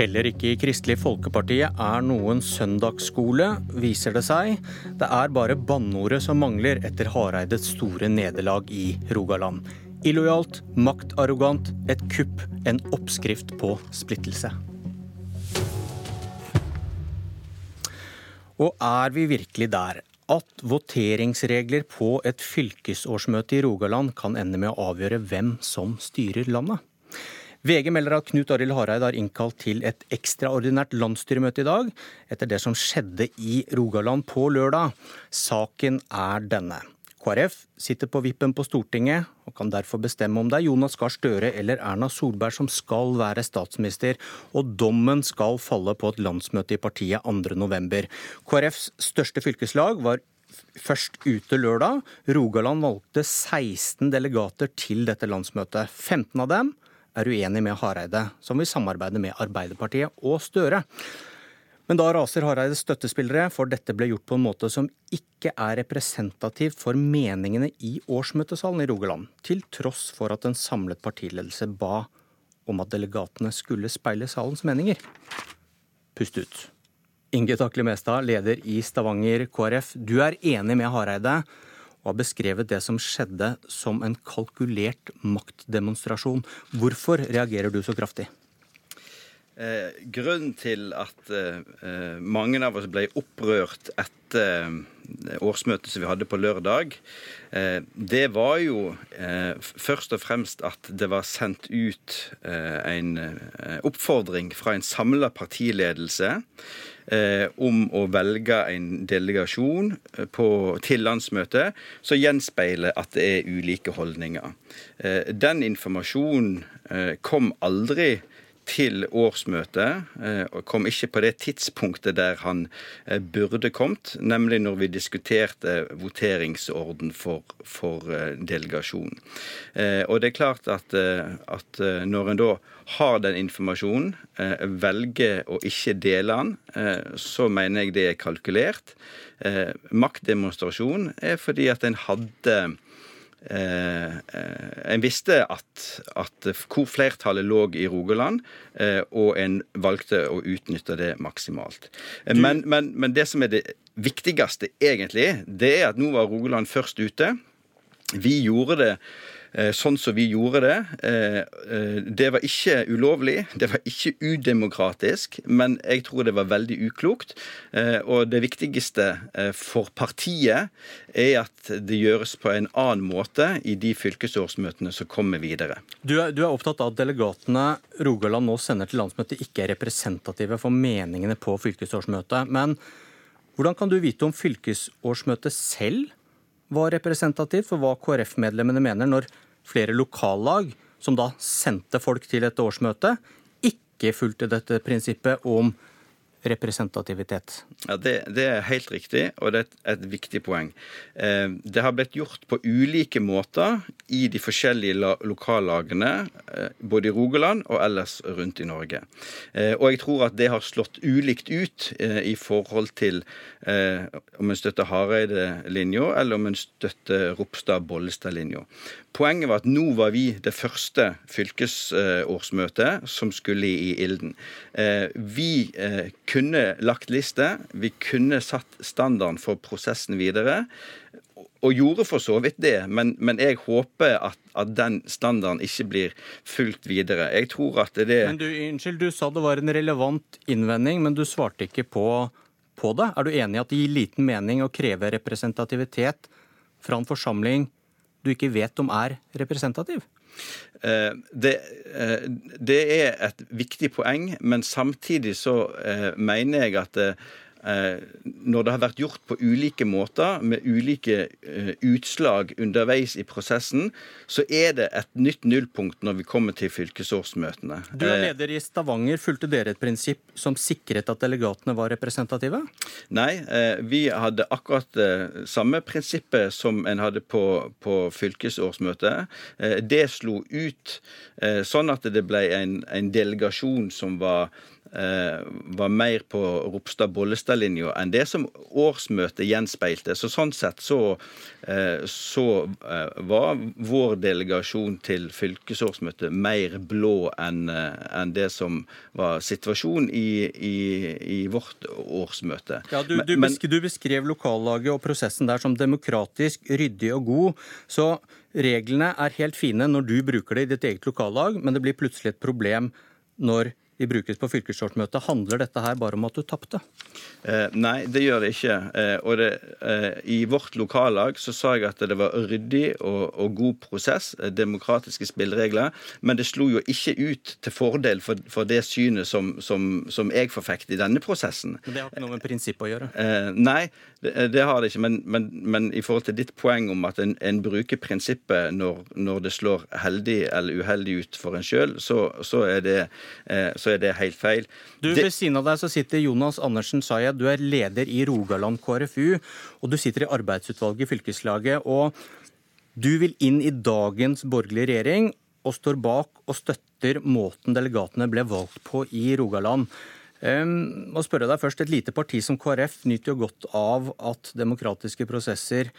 Heller ikke i Kristelig Folkeparti er noen søndagsskole, viser det seg. Det er bare banneordet som mangler etter Hareides store nederlag i Rogaland. Illojalt, maktarrogant, et kupp, en oppskrift på splittelse. Og er vi virkelig der at voteringsregler på et fylkesårsmøte i Rogaland kan ende med å avgjøre hvem som styrer landet? VG melder at Knut Arild Hareide har innkalt til et ekstraordinært landsstyremøte i dag, etter det som skjedde i Rogaland på lørdag. Saken er denne. KrF sitter på vippen på Stortinget og kan derfor bestemme om det er Jonas Gahr Støre eller Erna Solberg som skal være statsminister, og dommen skal falle på et landsmøte i partiet 2.11. KrFs største fylkeslag var først ute lørdag. Rogaland valgte 16 delegater til dette landsmøtet. 15 av dem er uenig med Hareide, som vil samarbeide med Arbeiderpartiet og Støre. Men da raser Hareides støttespillere, for dette ble gjort på en måte som ikke er representativ for meningene i årsmøtesalen i Rogaland, til tross for at en samlet partiledelse ba om at delegatene skulle speile salens meninger. Pust ut. Inge Takle Mestad, leder i Stavanger KrF. Du er enig med Hareide og har beskrevet det som skjedde som en kalkulert maktdemonstrasjon. Hvorfor reagerer du så kraftig? Eh, grunnen til at eh, mange av oss ble opprørt etter eh, årsmøtet som vi hadde på lørdag, eh, det var jo eh, først og fremst at det var sendt ut eh, en oppfordring fra en samla partiledelse om å velge en delegasjon på, til landsmøtet som gjenspeiler at det er ulike holdninger. Den informasjonen kom aldri til årsmøtet, eh, og kom ikke på det tidspunktet der han eh, burde kommet, nemlig når vi diskuterte voteringsorden for, for eh, delegasjonen. Og det er klart at, at når en da har den informasjonen, velger å ikke dele den, så mener jeg det er kalkulert. Maktdemonstrasjon er fordi at en hadde Eh, eh, en visste at, at, hvor flertallet lå i Rogaland, eh, og en valgte å utnytte det maksimalt. Men, men, men, det som er det viktigste, egentlig, det er at nå var Rogaland først ute. Vi gjorde det Eh, sånn som vi gjorde det. Eh, eh, det var ikke ulovlig, det var ikke udemokratisk, men jeg tror det var veldig uklokt. Og det viktigste for partiet er at det gjøres på en annen måte i de fylkesårsmøtene som kommer videre. Du er, du er opptatt av at delegatene Rogaland nå sender til landsmøtet ikke er representative for meningene på fylkesårsmøtet. Men hvordan kan du vite om fylkesårsmøtet selv var representativt for hva KrF-medlemmene mener, når flere lokallag, som da sendte folk til et årsmøte, ikke fulgte dette prinsippet om representativitet. Ja, det, det, er helt riktig, og det er et, et viktig poeng. Eh, det har blitt gjort på ulike måter i de forskjellige la, lokallagene, eh, både i Rogaland og ellers rundt i Norge. Eh, og jeg tror at det har slått ulikt ut eh, i forhold til eh, om en støtter Hareide-linja, eller om en støtter Ropstad-Bollestad-linja. Poenget var at nå var vi det første fylkesårsmøtet som skulle i ilden. Eh, vi eh, kunne lagt liste, vi kunne satt standarden for prosessen videre. Og gjorde for så vidt det, men, men jeg håper at, at, den standarden ikke blir fulgt videre. Jeg tror at det Men du, Unnskyld, du sa det var en relevant innvending, men du svarte ikke på, på det. Er du enig i at det gir liten mening å kreve representativitet fra en forsamling du ikke vet om er representativ? Eh, det, eh, det, er et viktig poeng, men samtidig så eh, mener jeg at når det har vært gjort på ulike måter, med ulike eh, utslag underveis i prosessen, så er det et nytt nullpunkt når vi kommer til fylkesårsmøtene. Du er eh, leder i Stavanger. Fulgte dere et prinsipp som sikret at delegatene var representative? Nei, vi hadde akkurat det samme prinsippet som en hadde på, på fylkesårsmøtet. Det slo ut sånn at det ble en, en delegasjon som var eh, var mer på Ropstad-Bollestad-linja enn det som årsmøtet gjenspeilte. Så sånn sett så, eh, så eh, var vår delegasjon til fylkesårsmøtet mer blå enn en det som var situasjonen i, i, i vårt årsmøte. Ja, du, du, Men, du beskrev lokallaget og prosessen der som demokratisk, ryddig og god. så Reglene er helt fine når du bruker det i ditt eget lokallag, men det blir plutselig et problem når de brukes på fylkesårsmøtet. Handler dette her bare om at du tapte? Eh, nei, det gjør det ikke. Eh, og det, eh, I vårt lokallag så sa jeg at det var ryddig og, og, god prosess, eh, demokratiske spilleregler, men det slo jo ikke ut til fordel for, for det synet som, som, som jeg forfekter i denne prosessen. Men Det har ikke noe med prinsippet å gjøre? Eh, nei, det, det, har det ikke. Men, men, men, i forhold til ditt poeng om at en, en bruker prinsippet når, når, det slår heldig eller uheldig ut for en sjøl, så, så, er det eh, så er det helt feil. Du, det... Ved siden av deg så sitter Jonas Andersen Sayed, du er leder i Rogaland KrFU. Og du sitter i arbeidsutvalget i fylkeslaget. og du vil inn i dagens borgerlige regjering og står bak og støtter måten delegatene ble valgt på i Rogaland. Um, og spørre deg først, Et lite parti som KrF nyter jo godt av at demokratiske prosesser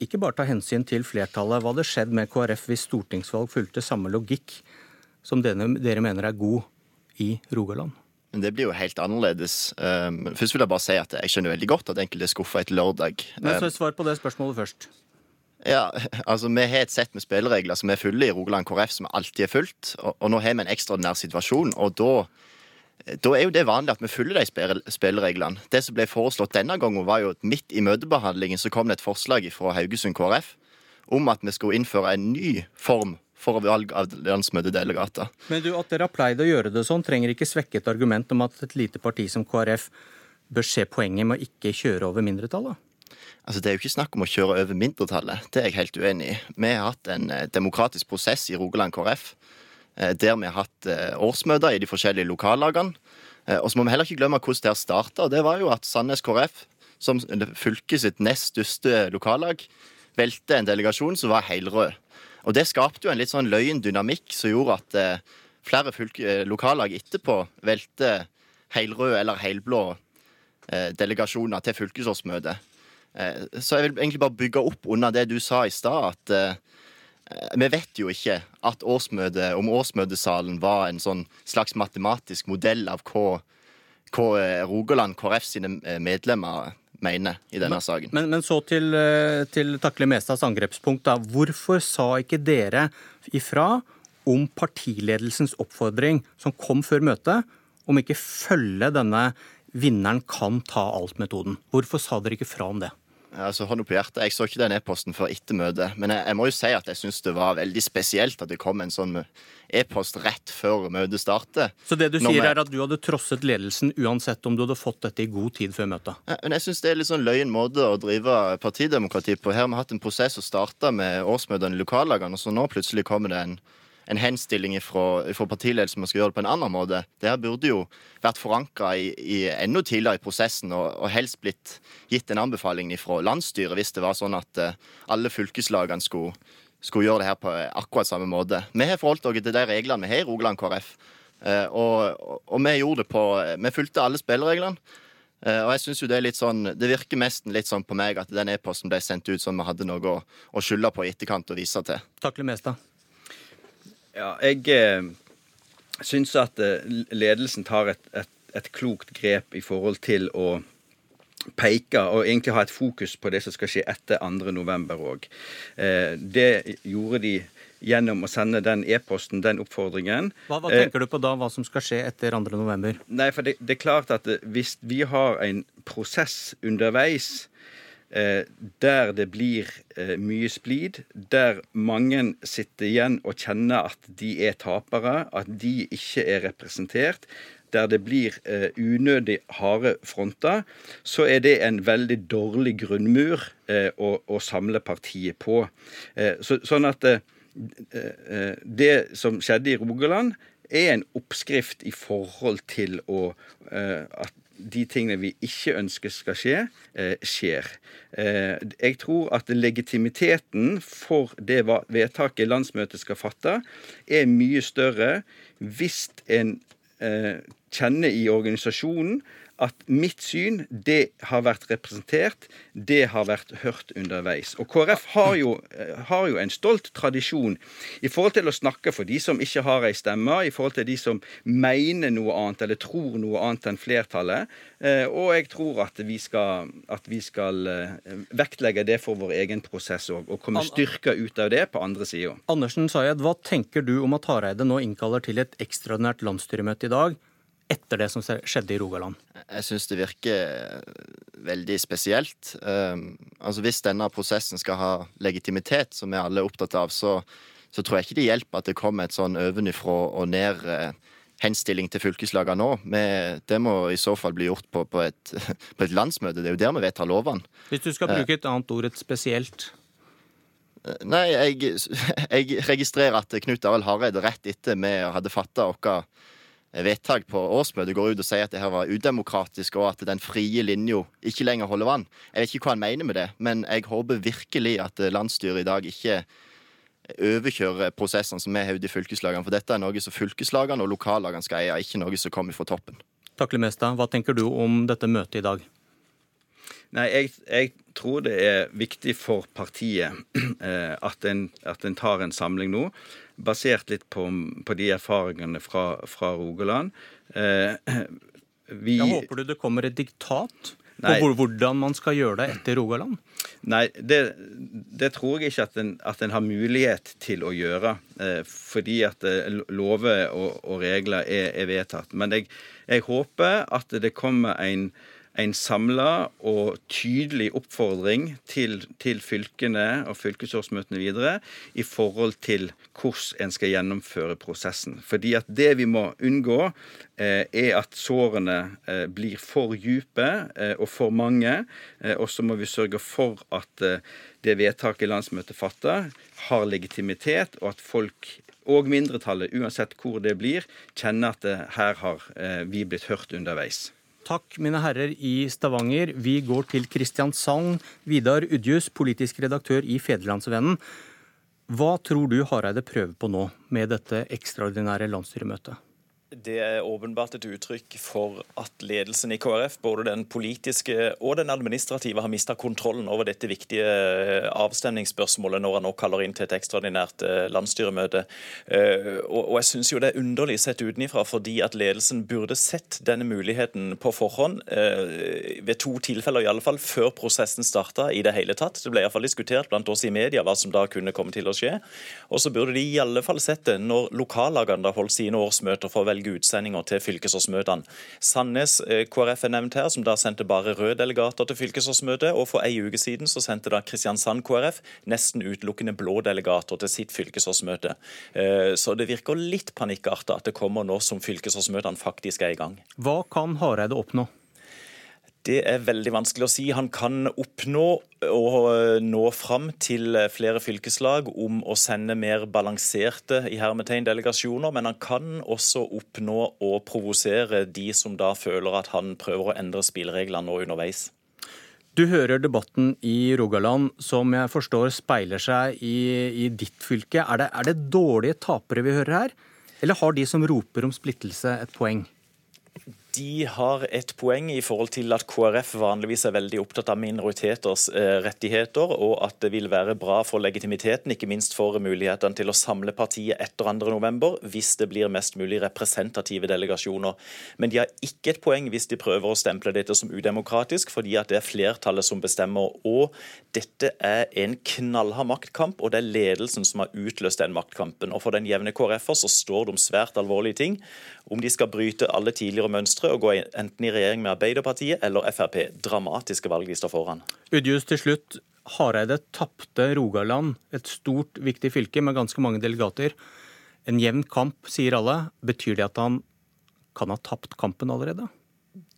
ikke bare tar hensyn til flertallet. Hva hadde skjedd med KrF hvis stortingsvalg fulgte samme logikk som dere mener er god i Rogaland? Men Det blir jo helt annerledes. Um, først vil jeg bare si at jeg skjønner veldig godt at enkelte er skuffa etter lørdag. Men så um, Svar på det spørsmålet først. Ja, altså Vi har et sett med spilleregler som er fulle i Rogaland KrF, som alltid er fullt. Og, og nå har vi en ekstraordinær situasjon, og da, da er jo det vanlig at vi følger de spillereglene. Det som ble foreslått denne gangen, var jo at midt i møtebehandlingen så kom det et forslag fra Haugesund KrF om at vi skulle innføre en ny form for valg av landsmøtedelegater. Men du, At dere har pleid å gjøre det sånn, trenger ikke svekke et argument om at et lite parti som KrF bør se poenget med å ikke kjøre over mindretallet? Altså, Det er jo ikke snakk om å kjøre over mindretallet. Det er jeg helt uenig i. Vi har hatt en eh, demokratisk prosess i Rogaland KrF eh, der vi har hatt eh, årsmøter i de forskjellige lokallagene. Og så må vi heller ikke glemme hvordan det har starta. Det var jo at Sandnes KrF, som fylket sitt nest største lokallag, velte en delegasjon som var helrød. Og det skapte jo en litt sånn løyen dynamikk som gjorde at eh, flere eh, lokallag etterpå velte helrøde eller helblå eh, delegasjoner til fylkesårsmøtet. Eh, så jeg vil egentlig bare bygge opp under det du sa i stad, at eh, vi vet jo ikke at årsmøte, om årsmøtesalen var en sånn slags matematisk modell av hva, hva eh, Rogaland KrF sine medlemmer mener i denne men, saken. Men, men, så til, eh, til Takle Mestads angrepspunkt. Da. Hvorfor sa ikke dere ifra om partiledelsens oppfordring som kom før møtet, om ikke følge denne vinneren kan ta alt-metoden? Hvorfor sa dere ikke fra om det? Altså, hånd på hjertet, Jeg så ikke den e-posten før etter møtet. Men jeg, jeg, må jo si at jeg syns det var veldig spesielt at det kom en sånn e-post rett før møtet starter. Så det du sier er at du hadde trosset ledelsen uansett om du hadde fått dette i god tid før møtet? Ja, men jeg syns det er litt sånn løyen måte å drive partidemokrati på. Her har vi hatt en prosess som starta med årsmøtene i lokallagene, og så nå plutselig kommer det en en henstilling fra partiledelsen om å gjøre det på en annen måte. Det her burde jo vært forankra enda tidligere i prosessen, og, og, helst blitt gitt en anbefaling fra landsstyret hvis det var sånn at uh, alle fylkeslagene skulle skulle gjøre det her på akkurat samme måte. Vi har forholdt oss til de reglene vi har i Rogaland KrF. uh, og, og, vi gjorde det på Vi fulgte alle spillereglene. Uh, og jeg synes jo Det er litt sånn, det virker nesten litt sånn på meg at den e-posten ble sendt ut som vi hadde noe å, å skylde på i etterkant og vise til. Takk Mesta. Ja, jeg eh, syns at eh, ledelsen tar et, et, et klokt grep i forhold til å peke og egentlig ha et fokus på det som skal skje etter 2.11. òg. Eh, det gjorde de gjennom å sende den e-posten, den oppfordringen. Hva, hva eh, tenker du på da, hva som skal skje etter 2.11.? Nei, for det, det, er klart at hvis vi har en prosess underveis der det blir eh, mye splid, der mange sitter igjen og kjenner at de er tapere, at de ikke er representert, der det blir eh, unødig harde fronter, så er det en veldig dårlig grunnmur eh, å, å, samle partiet på. Eh, så, sånn at eh, eh, det som skjedde i Rogaland, er en oppskrift i forhold til å, eh, at de tingene vi ikke ønsker skal skje, skjer. Jeg tror at legitimiteten for det vedtaket landsmøtet skal fatte, er mye større hvis en kjenner i organisasjonen at mitt syn, det har vært representert, det har vært hørt underveis. Og KrF har jo, eh, har jo, en stolt tradisjon i forhold til å snakke for de som ikke har ei stemme, i forhold til de som mener noe annet eller tror noe annet enn flertallet. Eh, og jeg tror at vi skal, at vi skal vektlegge det for vår egen prosess òg, og komme styrka ut av det på andre sida. Andersen Sayed, hva tenker du om at Hareide nå innkaller til et ekstraordinært landsstyremøte i dag? Etter det som skjedde i Rogaland? Jeg syns det virker veldig spesielt. Um, altså Hvis denne prosessen skal ha legitimitet, som vi alle er opptatt av, så, så tror jeg ikke det hjelper at det kommer et sånn ovenifra og ned uh, henstilling til fylkeslagene nå. Men det må i så fall bli gjort på, på, et, på, et, landsmøte. Det er jo der vi vedtar lovene. Hvis du skal bruke et annet ord, et spesielt? Nei, jeg, jeg registrerer at Knut Arild Hareide rett etter vi hadde fatta vårt vedtak på årsmøtet går ut og sier at det her var udemokratisk, og at den frie linja ikke lenger holder vann. Jeg vet ikke hva han mener med det, men jeg håper virkelig at landsstyret i dag ikke overkjører prosessene som vi ute i fylkeslagene. For dette er noe som fylkeslagene og lokallagene skal eie, ikke noe som kommer fra toppen. Takk, Mestad, Hva tenker du om dette møtet i dag? Nei, jeg, jeg, tror det er viktig for partiet eh, at, en, at en tar en samling nå basert litt på, på de erfaringene fra, fra Rogaland. Eh, vi, Jeg håper du det kommer et diktat Nei. på hvordan man skal gjøre det etter Rogaland? Nei, det, det tror jeg ikke at en, at en, har mulighet til å gjøre. Eh, fordi at eh, lover og, og regler er, er, vedtatt. Men jeg, jeg håper at det kommer en en samla og tydelig oppfordring til, til, fylkene og fylkesårsmøtene videre i forhold til hvordan en skal gjennomføre prosessen. Fordi at det vi må unngå, eh, er at sårene eh, blir for dype eh, og for mange. Eh, og så må vi sørge for at eh, det vedtaket landsmøtet fatter, har legitimitet, og at folk og mindretallet, uansett hvor det blir, kjenner at eh, her har vi blitt hørt underveis. Takk, mine herrer i Stavanger. Vi går til Kristiansand. Vidar Udjus, politisk redaktør i Federlandsvennen. Hva tror du Hareide prøver på nå med dette ekstraordinære landsstyremøtet? Det er åpenbart et uttrykk for at ledelsen i KrF, både den politiske og den administrative, har mista kontrollen over dette viktige eh, avstemningsspørsmålet når han nå kaller inn til et ekstraordinært eh, landsstyremøte. Eh, og jeg syns jo det er underlig sett utenifra, fordi at ledelsen burde sett denne muligheten på forhånd, ved to tilfeller i alle fall, før prosessen starta i det hele tatt. Det ble iallfall diskutert blant oss i media hva som da kunne komme til å skje. Og så burde de i alle fall sett det når lokallagene holdt sine årsmøter for å velge velge utsendinger til fylkesårsmøtene. Sandnes eh, KrF er nevnt her, som da sendte bare røde delegater til fylkesårsmøtet. Og for ei uke siden så sendte da Kristiansand KrF nesten utelukkende blå delegater til sitt fylkesårsmøte. Eh, så det virker litt panikkarta at det kommer nå som fylkesårsmøtene faktisk er i gang. Hva kan Hareide oppnå? Det er veldig vanskelig å si. Han kan oppnå å nå fram til flere fylkeslag om å sende mer balanserte i hermetegn delegasjoner, men han kan også oppnå å provosere de som da føler at han prøver å endre spillereglene nå underveis. Du hører debatten i Rogaland, som jeg forstår speiler seg i, i ditt fylke. Er det, er det dårlige tapere vi hører her, eller har de som roper om splittelse, et poeng? De har et poeng i forhold til at KrF vanligvis er veldig opptatt av minoriteters eh, rettigheter, og at det vil være bra for legitimiteten, ikke minst for mulighetene til å samle partiet etter 2.11, hvis det blir mest mulig representative delegasjoner. Men de har ikke et poeng hvis de prøver å stemple dette som udemokratisk, fordi at det er flertallet som bestemmer. Og dette er en knallhard maktkamp, og det er ledelsen som har utløst den maktkampen. Og for den jevne KrF-er så står det om svært alvorlige ting. Om de skal bryte alle tidligere mønstre og gå enten i regjering med Arbeiderpartiet eller Frp. Dramatiske valg de står foran. Udjus til slutt. Hareide tapte Rogaland, et stort, viktig fylke med ganske mange delegater. En jevn kamp, sier alle. Betyr det at han kan ha tapt kampen allerede?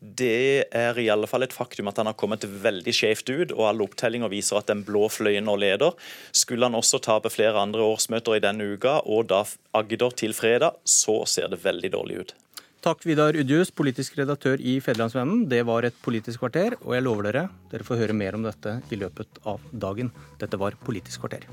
Det er i alle fall et faktum at han har kommet veldig skjevt ut, og alle opptellinger viser at den blå fløyen nå leder. Skulle han også tape flere andre årsmøter i denne uka, og da Agder til fredag, så ser det veldig dårlig ut. Takk, Vidar Udjus, politisk redaktør i Federlandsvennen. Det var et Politisk kvarter, og jeg lover dere, dere får høre mer om dette i løpet av dagen. Dette var Politisk kvarter.